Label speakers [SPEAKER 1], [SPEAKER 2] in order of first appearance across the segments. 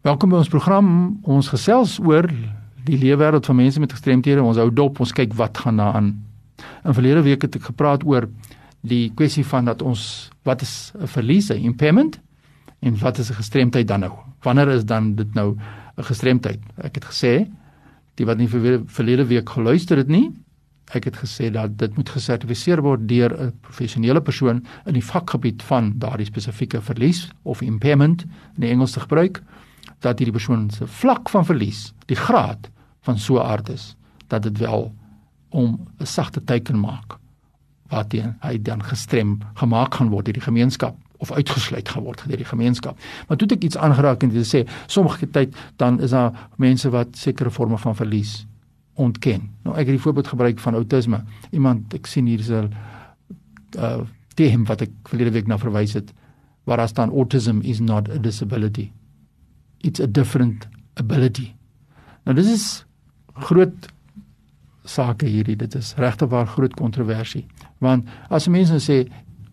[SPEAKER 1] Welkom by ons program. Ons gesels oor die leefwêreld van mense met gestremthede. Ons hou dop, ons kyk wat gaan daaraan. In verlede week het ek gepraat oor die kwessie van dat ons wat is 'n verlies, 'n impairment en wat is 'n gestremdheid dan nou? Wanneer is dan dit nou 'n gestremdheid? Ek het gesê die wat nie verlede week geluister het nie, ek het gesê dat dit moet gesertifiseer word deur 'n professionele persoon in die vakgebied van daardie spesifieke verlies of impairment in die Engels te gebruik dat hierdie persoon se vlak van verlies, die graad van so aard is dat dit wel om 'n sagte teken maak wat hy dan gestrem gemaak gaan word deur die gemeenskap of uitgesluit gaan word deur die gemeenskap. Maar toe ek iets aangeraak en dit sê sommige tyd dan is daar mense wat sekere forme van verlies ontken. Nou ek het die voorbeeld gebruik van outisme. Iemand ek sien hier is 'n uh term wat ek verlede week na verwys het waar daar staan autism is not a disability it's a different ability. Nou dis is groot sake hierdie. Dit is regtig waar groot kontroversie. Want as mense sê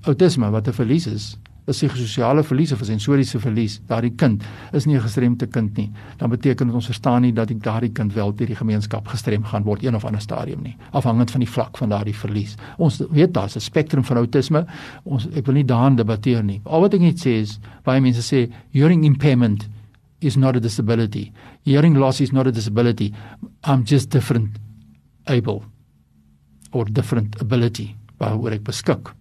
[SPEAKER 1] outisme wat 'n verlies is, is die sosiale verlies of sensoriese verlies, daardie kind is nie 'n gestremde kind nie. Dan beteken dit ons verstaan nie dat daardie kind wel deur die gemeenskap gestrem gaan word een of ander stadium nie, afhangend van die vlak van daardie verlies. Ons weet daar's 'n spektrum van outisme. Ons ek wil nie daaraan debatteer nie. Al wat ek net sê is baie mense sê hearing impairment is not a disability. Hearing loss is not a disability. I'm just different able or different ability waaroor ek beskik.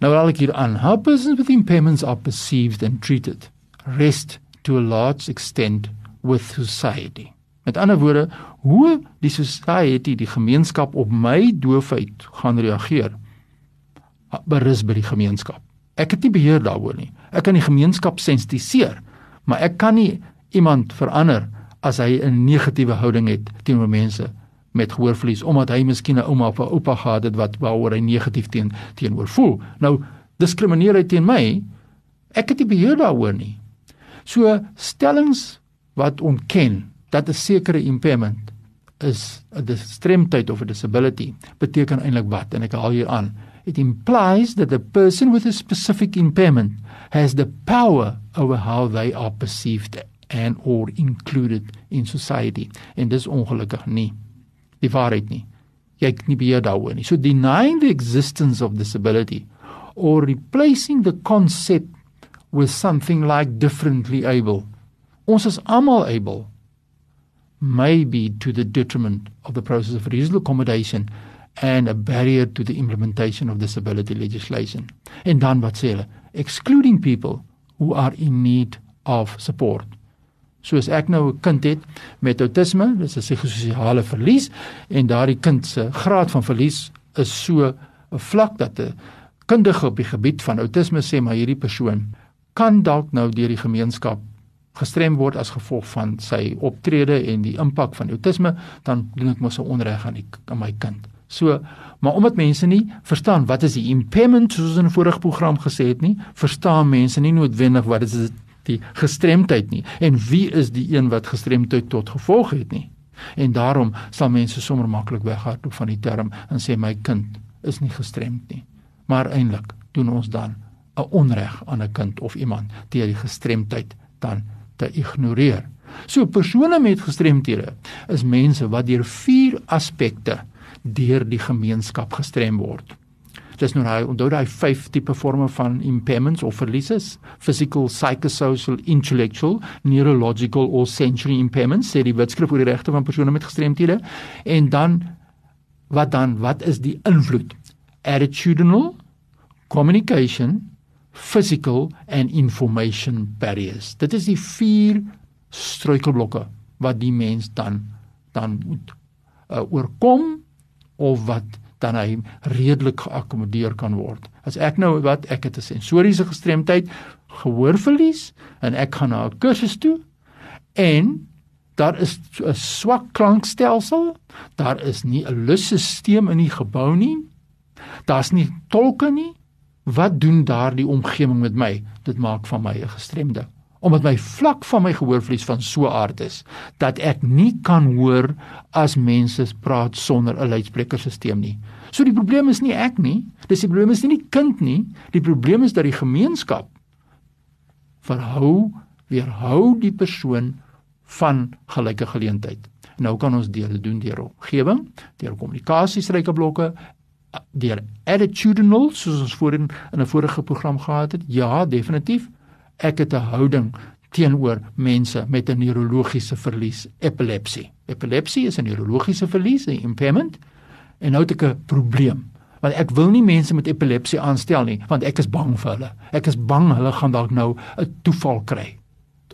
[SPEAKER 1] Nou al ek hier aan, how persons with impairments are perceived and treated rest to a large extent with society. Met ander woorde, hoe die society, die gemeenskap op my doofheid gaan reageer, berus by die gemeenskap. Ek het nie beheer daaroor nie. Ek kan die gemeenskap sensitiseer maar ek kan nie iemand verander as hy 'n negatiewe houding het teenoor mense met gehoorverlies omdat hy miskien 'n ouma of 'n oupa gehad het wat waaroor hy negatief teen teenoor voel. Nou diskrimineer hy teen my. Ek het nie beheer daaroor nie. So stellings wat ontken dat 'n sekere impairment is 'n gestremdheid of 'n disability beteken eintlik wat en ek haal hier aan. It implies that a person with a specific impairment has the power over how they are perceived and or included in society. En dis ongelukkig nie. Die waarheid nie. Jy het nie beheer daaroor nie. So denying the existence of disability or replacing the concept with something like differently able. Ons is almal able may be to the detriment of the process of reasonable accommodation and a barrier to the implementation of disability legislation en dan wat sê hulle excluding people who are in need of support. Soos ek nou 'n kind het met outisme, dis 'n psigososiale verlies en daardie kind se graad van verlies is so 'n vlak dat 'n kundige op die gebied van outisme sê maar hierdie persoon kan dalk nou deur die gemeenskap gestrem word as gevolg van sy optrede en die impak van outisme, dan doen ek mos 'n onreg aan die aan my kind. So, maar omdat mense nie verstaan wat is die impairment soos in 'n vorige program gesê het nie, verstaan mense nie noodwendig wat is die gestremdheid nie en wie is die een wat gestremdheid tot gevolg het nie. En daarom sal mense sommer maklik weghardloop van die term en sê my kind is nie gestremd nie. Maar eintlik doen ons dan 'n onreg aan 'n kind of iemand deur die gestremdheid dan te ignoreer. So persone met gestremthede is mense wat deur vier aspekte deur die gemeenskap gestrem word. Dis nou hy onthou daai vyf tipe forme van impairments of verlieses: physical, psychosocial, intellectual, neurological or sensory impairments, sê die wetskrif oor die regte van persone met gestremthede. En dan wat dan wat is die invloed? Attitudinal, communication, physical and information barriers. Dit is die vier struikelblokke wat die mens dan dan moet uh, oorkom of wat dan hy redelik geakkommodeer kan word. As ek nou wat ek het 'n sensoriese gestremdheid, gehoorverlies en ek gaan na 'n kursus toe en daar is 'n swak klankstelsel, daar is nie 'n lusstelsel in die gebou nie. Daar's nie tolke nie. Wat doen daardie omgewing met my? Dit maak van my 'n gestremde omdat my vlak van my gehoorvlies van so aard is dat ek nie kan hoor as mense praat sonder 'n luidsprekerstelsel nie. So die probleem is nie ek nie, dis die probleem is nie die kind nie, die probleem is dat die gemeenskap verhou weerhou die persoon van gelyke geleentheid. Nou kan ons dit doen deur omgewing, deur kommunikasiesreikeblokke, deur attitudinal soos ons voorheen in 'n vorige program gehad het. Ja, definitief. Ek het 'n houding teenoor mense met 'n neurologiese verlies, epilepsie. Epilepsie is 'n neurologiese verlies, 'n impairment. En nou het ek 'n probleem. Want ek wil nie mense met epilepsie aanstel nie, want ek is bang vir hulle. Ek is bang hulle gaan dalk nou 'n toeval kry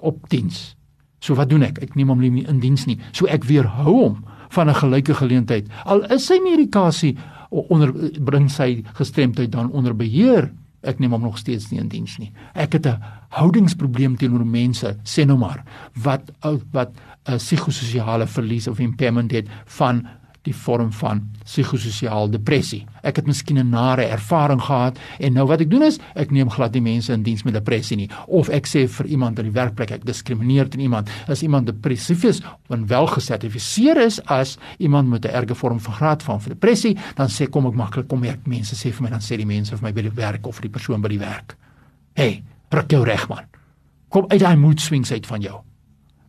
[SPEAKER 1] op diens. So wat doen ek? Ek neem hom nie in diens nie. So ek weerhou hom van 'n gelyke geleentheid. Al is sy medikasie onder bring sy gestremdheid dan onder beheer. Ek neem hom nog steeds nie in diens nie. Ek het 'n houdingsprobleem teenoor mense, sê nou maar, wat wat 'n psigososiale verlies of impairment het van die vorm van psigososiale depressie. Ek het miskien 'n nare ervaring gehad en nou wat ek doen is, ek neem glad nie mense in diens met depressie nie of ek sê vir iemand in die werkplek ek diskrimineer teen iemand as iemand depressief is en wel gesertifiseer is as iemand met 'n erge vorm van graad van depressie, dan sê kom ek maklik kom ek mense sê vir my dan sê die mense vir my by die werk of vir die persoon by die werk. Hey, ruk jou reg man. Kom uit daai mood swings uit van jou.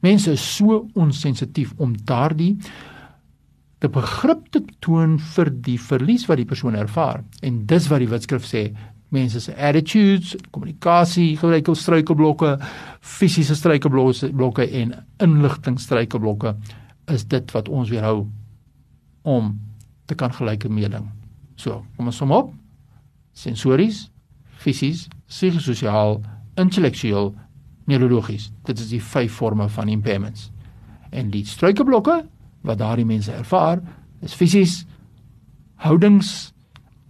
[SPEAKER 1] Mense is so onsensitief om daardie te begrip te toon vir die verlies wat die persoon ervaar. En dis wat die wetskrif sê, mense se attitudes, kommunikasie, gebruik struikelblokke, fisiese struikelblokke en inligtingstruikelblokke is dit wat ons weerhou om te kan gelyke meeding. So, kom ons som op. Sensories, fisies, psigososiaal, intellektueel, neurologies. Dit is die vyf forme van impairments. En die struikelblokke wat daardie mense ervaar is fisies houdings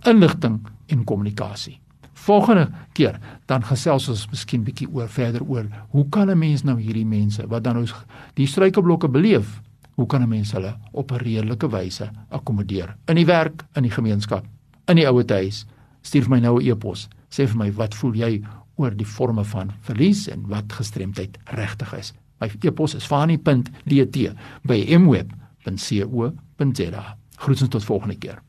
[SPEAKER 1] inligting en kommunikasie. Volgende keer dan gesels ons miskien bietjie oor verder oor hoe kan 'n mens nou hierdie mense wat dan nou die struikelblokke beleef, hoe kan 'n mens hulle op 'n redelike wyse akkommodeer in die werk, in die gemeenskap, in die ouete huis. Stuur vir my nou 'n e-pos. Sê vir my wat voel jy oor die forme van verlies en wat gestremdheid regtig is. My e-pos is fani.dt by mweb.com www.co.za. Groetens tot volgende keer.